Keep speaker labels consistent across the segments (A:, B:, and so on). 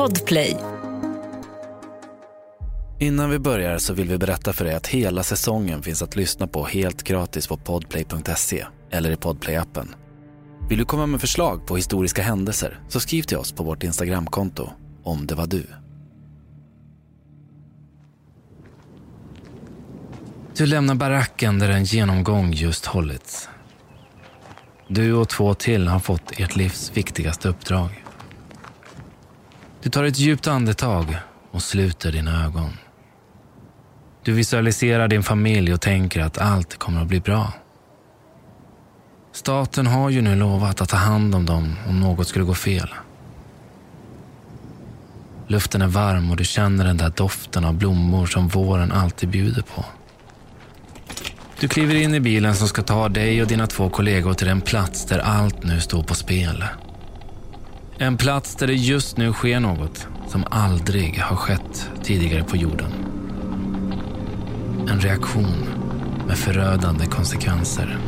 A: Podplay.
B: Innan vi börjar så vill vi berätta för dig att hela säsongen finns att lyssna på helt gratis på podplay.se eller i podplay-appen. Vill du komma med förslag på historiska händelser så skriv till oss på vårt Instagramkonto om det var du. Du lämnar baracken där en genomgång just hållits. Du och två till har fått ert livs viktigaste uppdrag. Du tar ett djupt andetag och sluter dina ögon. Du visualiserar din familj och tänker att allt kommer att bli bra. Staten har ju nu lovat att ta hand om dem om något skulle gå fel. Luften är varm och du känner den där doften av blommor som våren alltid bjuder på. Du kliver in i bilen som ska ta dig och dina två kollegor till den plats där allt nu står på spel. En plats där det just nu sker något som aldrig har skett tidigare på jorden. En reaktion med förödande konsekvenser.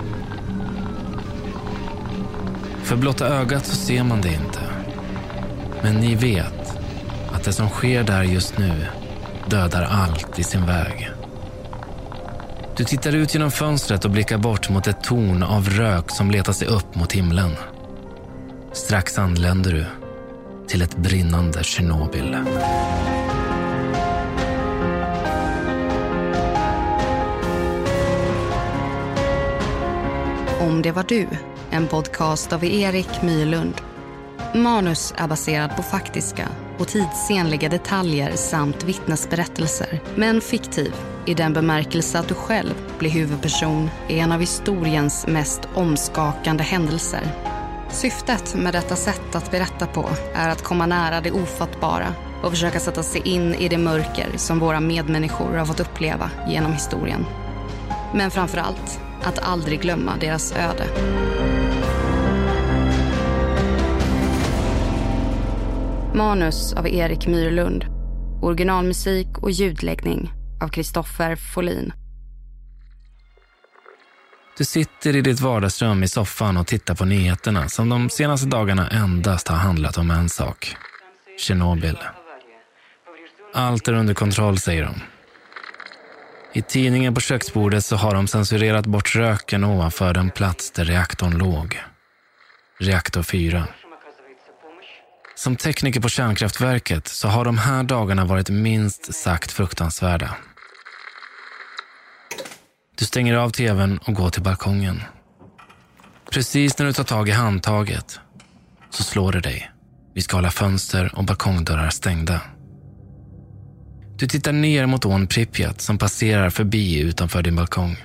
B: För blotta ögat så ser man det inte. Men ni vet att det som sker där just nu dödar allt i sin väg. Du tittar ut genom fönstret och blickar bort mot ett torn av rök som letar sig upp mot himlen. Strax anländer du till ett brinnande Tjernobyl.
C: Om det var du, en podcast av Erik Mylund. Manus är baserad på faktiska och tidsenliga detaljer samt vittnesberättelser, men fiktiv i den bemärkelse att du själv blir huvudperson i en av historiens mest omskakande händelser. Syftet med detta sätt att berätta på är att komma nära det ofattbara och försöka sätta sig in i det mörker som våra medmänniskor har fått uppleva genom historien. Men framför allt, att aldrig glömma deras öde. Manus av Erik Myrlund. Originalmusik och ljudläggning av Kristoffer Folin.
B: Du sitter i ditt vardagsrum i soffan och tittar på nyheterna som de senaste dagarna endast har handlat om en sak. Tjernobyl. Allt är under kontroll, säger de. I tidningen på köksbordet så har de censurerat bort röken ovanför den plats där reaktorn låg. Reaktor 4. Som tekniker på kärnkraftverket så har de här dagarna varit minst sagt fruktansvärda. Du stänger av tvn och går till balkongen. Precis när du tar tag i handtaget så slår det dig. Vi ska hålla fönster och balkongdörrar stängda. Du tittar ner mot ån Pripyat som passerar förbi utanför din balkong.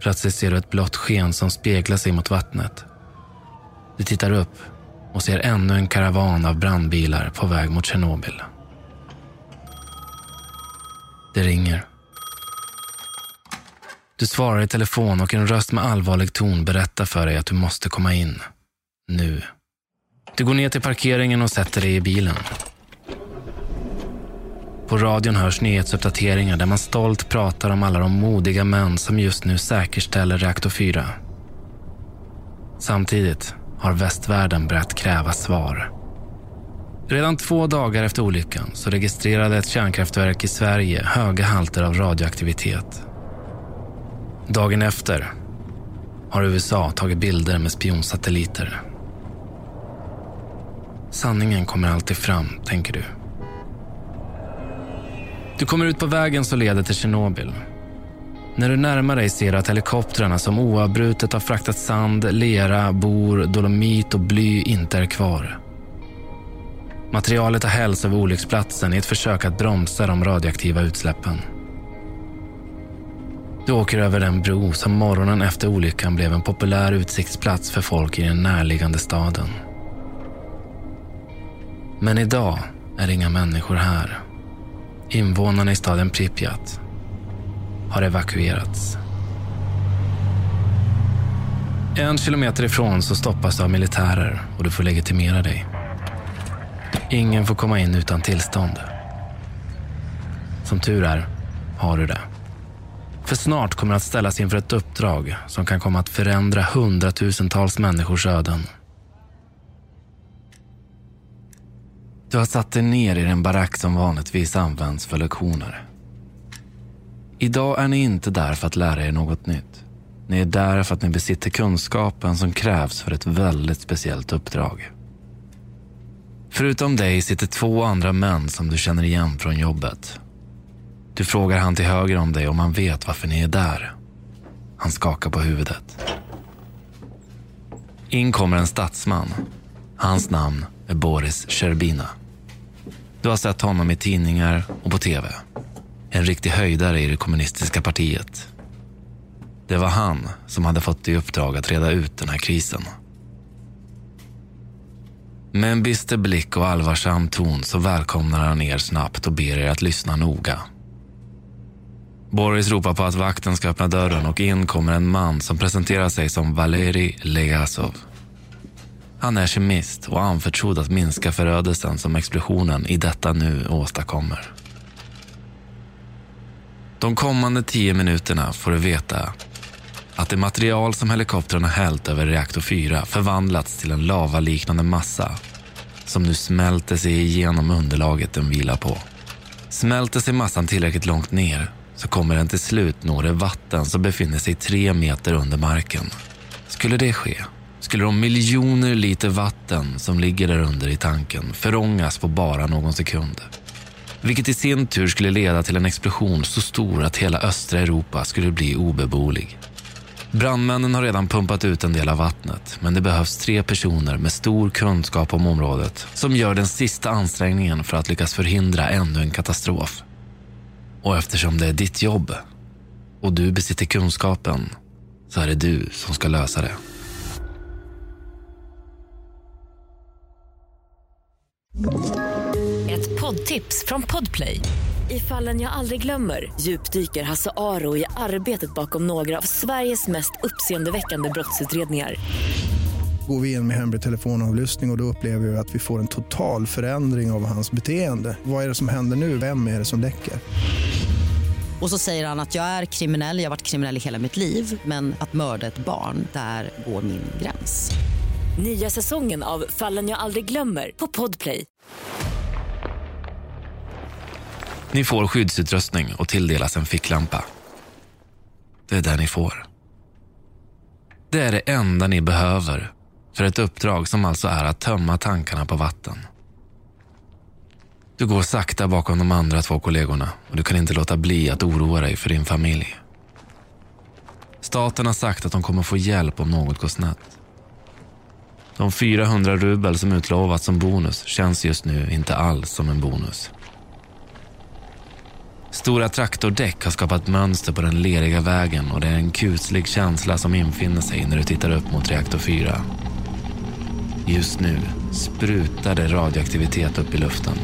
B: Plötsligt ser du ett blått sken som speglar sig mot vattnet. Du tittar upp och ser ännu en karavan av brandbilar på väg mot Tjernobyl. Det ringer. Du svarar i telefon och en röst med allvarlig ton berättar för dig att du måste komma in. Nu. Du går ner till parkeringen och sätter dig i bilen. På radion hörs nyhetsuppdateringar där man stolt pratar om alla de modiga män som just nu säkerställer reaktor 4. Samtidigt har västvärlden börjat kräva svar. Redan två dagar efter olyckan så registrerade ett kärnkraftverk i Sverige höga halter av radioaktivitet. Dagen efter har USA tagit bilder med spionsatelliter. Sanningen kommer alltid fram, tänker du. Du kommer ut på vägen som leder till Tjernobyl. När du närmar dig ser du att helikoptrarna som oavbrutet har fraktat sand, lera, bor, dolomit och bly inte är kvar. Materialet har hällts över olycksplatsen i ett försök att bromsa de radioaktiva utsläppen. Du åker över den bro som morgonen efter olyckan blev en populär utsiktsplats för folk i den närliggande staden. Men idag är inga människor här. Invånarna i staden Pripyat har evakuerats. En kilometer ifrån så stoppas du av militärer och du får legitimera dig. Ingen får komma in utan tillstånd. Som tur är har du det. För snart kommer du att ställas inför ett uppdrag som kan komma att förändra hundratusentals människors öden. Du Du har satt dig ner i den barack som vanligtvis används för lektioner. Idag är ni inte där för att lära er något nytt. Ni är där för att ni besitter kunskapen som krävs för ett väldigt speciellt uppdrag. Förutom dig sitter två andra män som du känner igen från jobbet. Du frågar han till höger om dig om han vet varför ni är där. Han skakar på huvudet. In kommer en statsman. Hans namn är Boris Sherbina. Du har sett honom i tidningar och på tv. En riktig höjdare i det kommunistiska partiet. Det var han som hade fått i uppdrag att reda ut den här krisen. Med en bister blick och allvarsam ton så välkomnar han er snabbt och ber er att lyssna noga. Boris ropar på att vakten ska öppna dörren och in kommer en man som presenterar sig som Valeri Legasov. Han är kemist och anförtrodd att minska förödelsen som explosionen i detta nu åstadkommer. De kommande tio minuterna får du veta att det material som helikoptrarna hällt över reaktor 4 förvandlats till en lavaliknande massa som nu smälter sig igenom underlaget den vilar på. Smälter sig massan tillräckligt långt ner så kommer den till slut nå det vatten som befinner sig tre meter under marken. Skulle det ske skulle de miljoner liter vatten som ligger där under i tanken förångas på bara någon sekund. Vilket i sin tur skulle leda till en explosion så stor att hela östra Europa skulle bli obeboelig. Brandmännen har redan pumpat ut en del av vattnet men det behövs tre personer med stor kunskap om området som gör den sista ansträngningen för att lyckas förhindra ännu en katastrof. Och eftersom det är ditt jobb och du besitter kunskapen så är det du som ska lösa det.
A: Ett poddtips från Podplay. I fallen jag aldrig glömmer djupdyker Hasse Aro i arbetet bakom några av Sveriges mest uppseendeväckande brottsutredningar.
D: Går vi in med hemlig telefonavlyssning och, och då upplever vi att vi får en total förändring av hans beteende. Vad är det som händer nu? Vem är det som läcker?
E: Och så säger han att jag är kriminell, jag har varit kriminell i hela mitt liv men att mörda ett barn, där går min gräns.
A: Nya säsongen av Fallen jag aldrig glömmer på Podplay.
B: Ni får skyddsutrustning och tilldelas en ficklampa. Det är det ni får. Det är det enda ni behöver för ett uppdrag som alltså är att tömma tankarna på vatten. Du går sakta bakom de andra två kollegorna och du kan inte låta bli att oroa dig för din familj. Staten har sagt att de kommer få hjälp om något går snett. De 400 rubel som utlovats som bonus känns just nu inte alls som en bonus. Stora traktordäck har skapat mönster på den leriga vägen och det är en kuslig känsla som infinner sig när du tittar upp mot reaktor 4. Just nu sprutar det radioaktivitet upp i luften.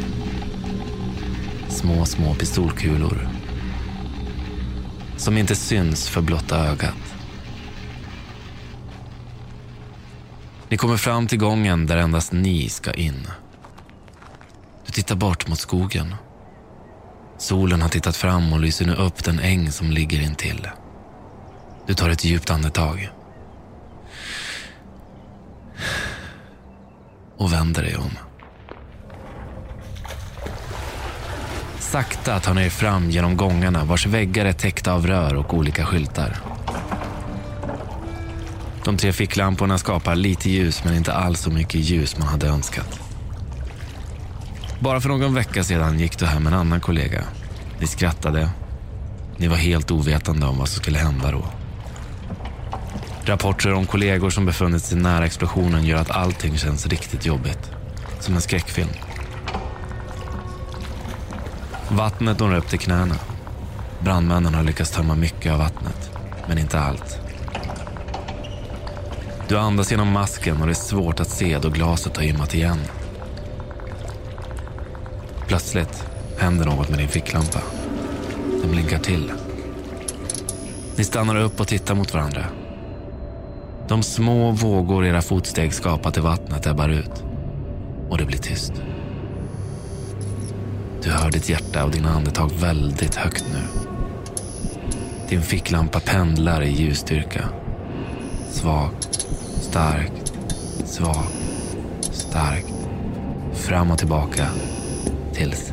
B: Små, små pistolkulor. Som inte syns för blotta ögat. Ni kommer fram till gången där endast ni ska in. Du tittar bort mot skogen. Solen har tittat fram och lyser nu upp den äng som ligger intill. Du tar ett djupt andetag. Och vänder dig om. Sakta tar ni er fram genom gångarna vars väggar är täckta av rör och olika skyltar. De tre ficklamporna skapar lite ljus men inte alls så mycket ljus man hade önskat. Bara för någon vecka sedan gick du hem med en annan kollega. Ni skrattade. Ni var helt ovetande om vad som skulle hända då. Rapporter om kollegor som befunnit sig nära explosionen gör att allting känns riktigt jobbigt. Som en skräckfilm. Vattnet når upp till knäna. Brandmännen har lyckats tömma mycket av vattnet, men inte allt. Du andas genom masken och det är svårt att se då glaset har immat igen. Plötsligt händer något med din ficklampa. Den blinkar till. Ni stannar upp och tittar mot varandra. De små vågor era fotsteg skapat i vattnet ebbar ut. Och det blir tyst. Du hör ditt hjärta och dina andetag väldigt högt nu. Din ficklampa pendlar i ljusstyrka. Svagt, starkt, svagt, starkt. fram och tillbaka tills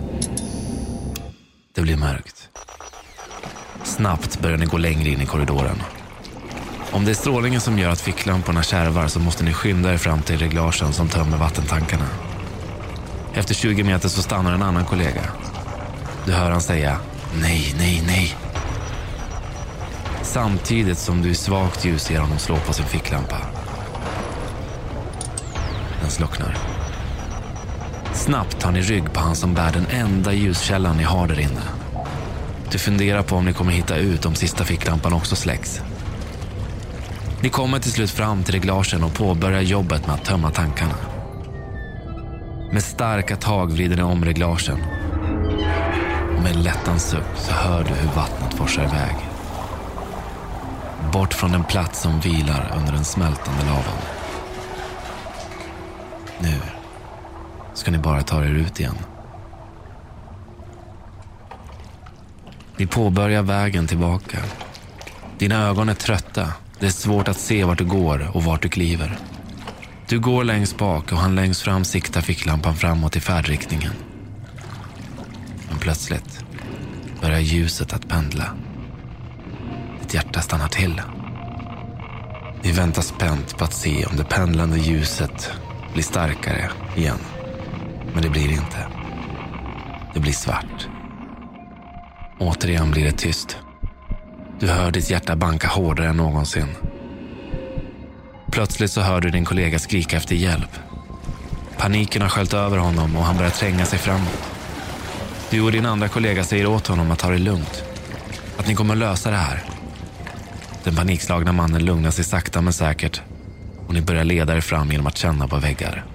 B: det blir mörkt. Snabbt börjar ni gå längre in i korridoren. Om det är strålningen som gör att ficklamporna kärvar så måste ni skynda er fram till reglagen som tömmer vattentankarna. Efter 20 meter så stannar en annan kollega. Du hör han säga nej, nej, nej. Samtidigt som du i svagt ljus ser honom slå på sin ficklampa. Den slocknar. Snabbt tar ni rygg på han som bär den enda ljuskällan ni har där inne. Du funderar på om ni kommer hitta ut om sista ficklampan också släcks. Ni kommer till slut fram till reglagen och påbörjar jobbet med att tömma tankarna. Med starka tag vrider ni om reglagen. Och med en lättans suck så hör du hur vattnet forsar iväg. Bort från den plats som vilar under den smältande lavan. Nu ska ni bara ta er ut igen. Ni påbörjar vägen tillbaka. Dina ögon är trötta. Det är svårt att se vart du går och vart du kliver. Du går längst bak och han längst fram siktar ficklampan framåt i färdriktningen. Men plötsligt börjar ljuset att pendla. Ditt hjärta stannar till. Ni väntar spänt på att se om det pendlande ljuset blir starkare igen. Men det blir det inte. Det blir svart. Återigen blir det tyst. Du hör ditt hjärta banka hårdare än någonsin. Plötsligt så hör du din kollega skrika efter hjälp. Paniken har sköljt över honom och han börjar tränga sig framåt. Du och din andra kollega säger åt honom att ta det lugnt. Att ni kommer lösa det här. Den panikslagna mannen lugnar sig sakta men säkert och ni börjar leda er fram genom att känna på väggar.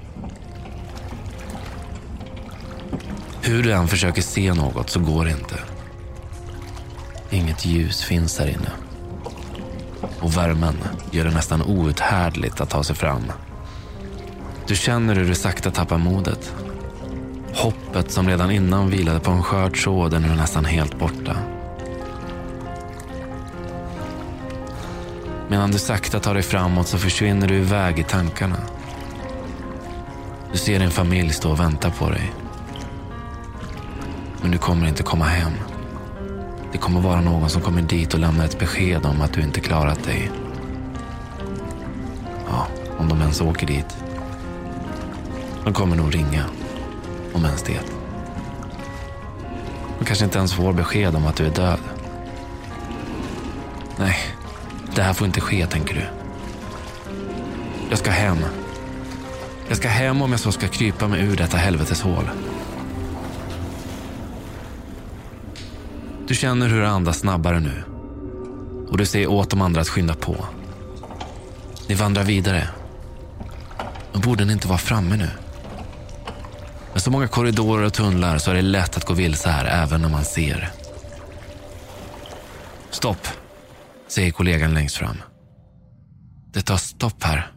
B: Hur du än försöker se något så går det inte. Inget ljus finns här inne. Och värmen gör det nästan outhärdligt att ta sig fram. Du känner hur du sakta tappar modet. Hoppet som redan innan vilade på en skör tråd är nu nästan helt borta. Medan du sakta tar dig framåt så försvinner du iväg i tankarna. Du ser din familj stå och vänta på dig. Men du kommer inte komma hem. Det kommer vara någon som kommer dit och lämnar ett besked om att du inte klarat dig. Ja, om de ens åker dit. De kommer nog ringa, om ens det. De kanske inte ens får besked om att du är död. Nej, det här får inte ske, tänker du. Jag ska hem. Jag ska hem om jag så ska krypa mig ur detta helveteshål. Du känner hur du andas snabbare nu. Och du säger åt de andra att skynda på. Ni vandrar vidare. Men borde ni inte vara framme nu? Med så många korridorer och tunnlar så är det lätt att gå vilse här även när man ser. Stopp, säger kollegan längst fram. Det tar stopp här.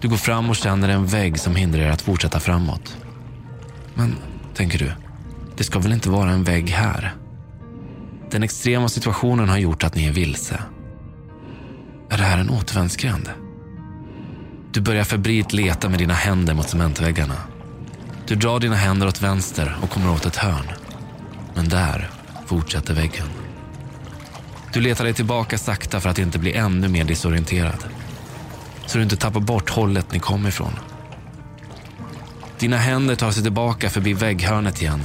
B: Du går fram och känner en vägg som hindrar er att fortsätta framåt. Men, tänker du, det ska väl inte vara en vägg här? Den extrema situationen har gjort att ni är vilse. Är det här en återvändsgränd? Du börjar febrilt leta med dina händer mot cementväggarna. Du drar dina händer åt vänster och kommer åt ett hörn. Men där fortsätter väggen. Du letar dig tillbaka sakta för att inte bli ännu mer disorienterad. Så du inte tappar bort hållet ni kom ifrån. Dina händer tar sig tillbaka förbi vägghörnet igen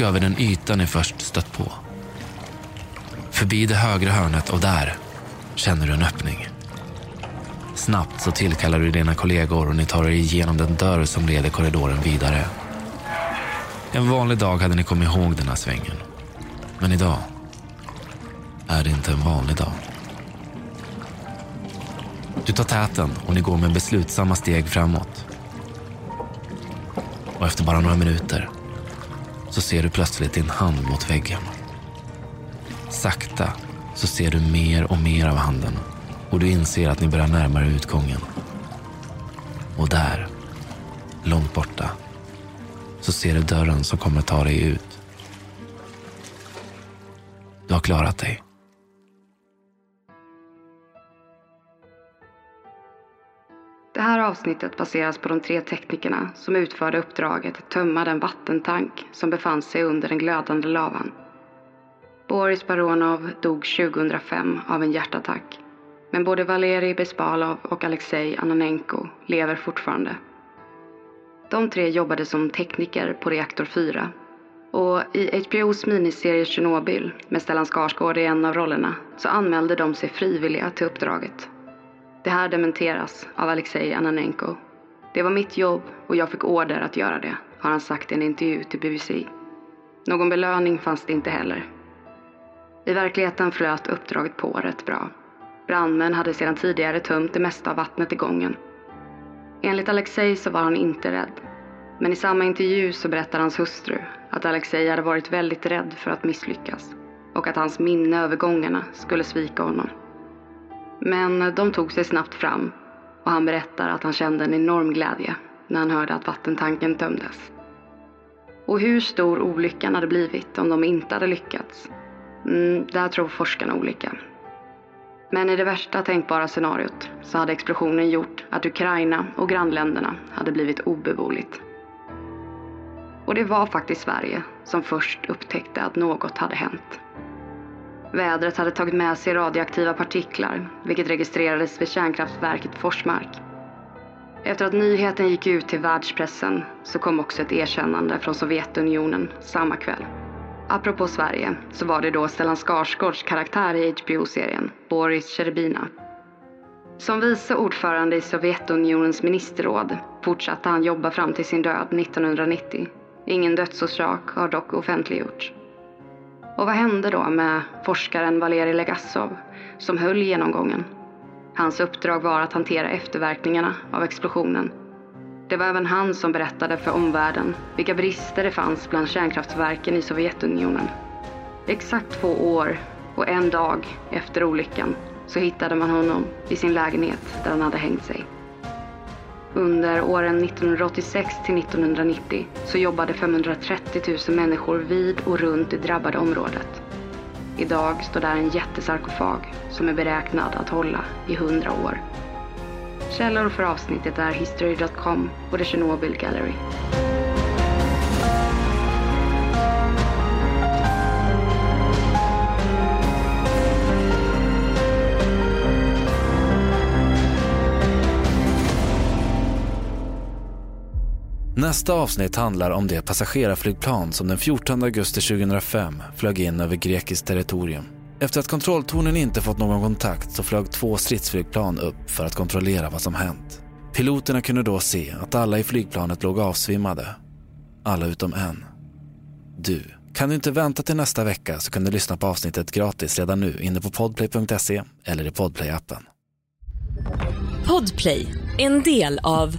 B: och över den yta ni först stött på. Förbi det högra hörnet och där känner du en öppning. Snabbt så tillkallar du dina kollegor och ni tar er igenom den dörr som leder korridoren vidare. En vanlig dag hade ni kommit ihåg den här svängen. Men idag är det inte en vanlig dag. Du tar täten och ni går med beslutsamma steg framåt. Och efter bara några minuter så ser du plötsligt din hand mot väggen. Sakta så ser du mer och mer av handen och du inser att ni börjar närma er utgången. Och där, långt borta, så ser du dörren som kommer ta dig ut. Du har klarat dig.
C: Det här avsnittet baseras på de tre teknikerna som utförde uppdraget att tömma den vattentank som befann sig under den glödande lavan. Boris Baronov dog 2005 av en hjärtattack. Men både Valerij Bespalov och Alexej Ananenko lever fortfarande. De tre jobbade som tekniker på reaktor 4. Och i HBOs miniserie Tjernobyl, med Stellan Skarsgård i en av rollerna, så anmälde de sig frivilliga till uppdraget. Det här dementeras av Alexej Ananenko. Det var mitt jobb och jag fick order att göra det, har han sagt i en intervju till BBC. Någon belöning fanns det inte heller. I verkligheten flöt uppdraget på rätt bra. Brandmän hade sedan tidigare tömt det mesta av vattnet i gången. Enligt Alexej så var han inte rädd. Men i samma intervju så berättar hans hustru att Alexej hade varit väldigt rädd för att misslyckas och att hans minne över gångerna skulle svika honom. Men de tog sig snabbt fram och han berättar att han kände en enorm glädje när han hörde att vattentanken tömdes. Och hur stor olyckan hade blivit om de inte hade lyckats, mm, där tror forskarna olika. Men i det värsta tänkbara scenariot så hade explosionen gjort att Ukraina och grannländerna hade blivit obeboeligt. Och det var faktiskt Sverige som först upptäckte att något hade hänt. Vädret hade tagit med sig radioaktiva partiklar, vilket registrerades vid kärnkraftverket Forsmark. Efter att nyheten gick ut till världspressen så kom också ett erkännande från Sovjetunionen samma kväll. Apropå Sverige så var det då Stellan Skarsgårds karaktär i HBO-serien, Boris Sherbina. Som vice ordförande i Sovjetunionens ministerråd fortsatte han jobba fram till sin död 1990. Ingen dödsorsak har dock offentliggjorts. Och vad hände då med forskaren Valerij Legasov som höll genomgången? Hans uppdrag var att hantera efterverkningarna av explosionen. Det var även han som berättade för omvärlden vilka brister det fanns bland kärnkraftverken i Sovjetunionen. Exakt två år och en dag efter olyckan så hittade man honom i sin lägenhet där han hade hängt sig. Under åren 1986 till 1990 så jobbade 530 000 människor vid och runt det drabbade området. Idag står där en jättesarkofag som är beräknad att hålla i 100 år. Källor för avsnittet är history.com och The Chernobyl Gallery.
B: Nästa avsnitt handlar om det passagerarflygplan som den 14 augusti 2005 flög in över grekiskt territorium. Efter att kontrolltornen inte fått någon kontakt så flög två stridsflygplan upp för att kontrollera vad som hänt. Piloterna kunde då se att alla i flygplanet låg avsvimmade. Alla utom en. Du. Kan du inte vänta till nästa vecka så kan du lyssna på avsnittet gratis redan nu inne på podplay.se eller i podplay-appen.
A: Podplay, en del av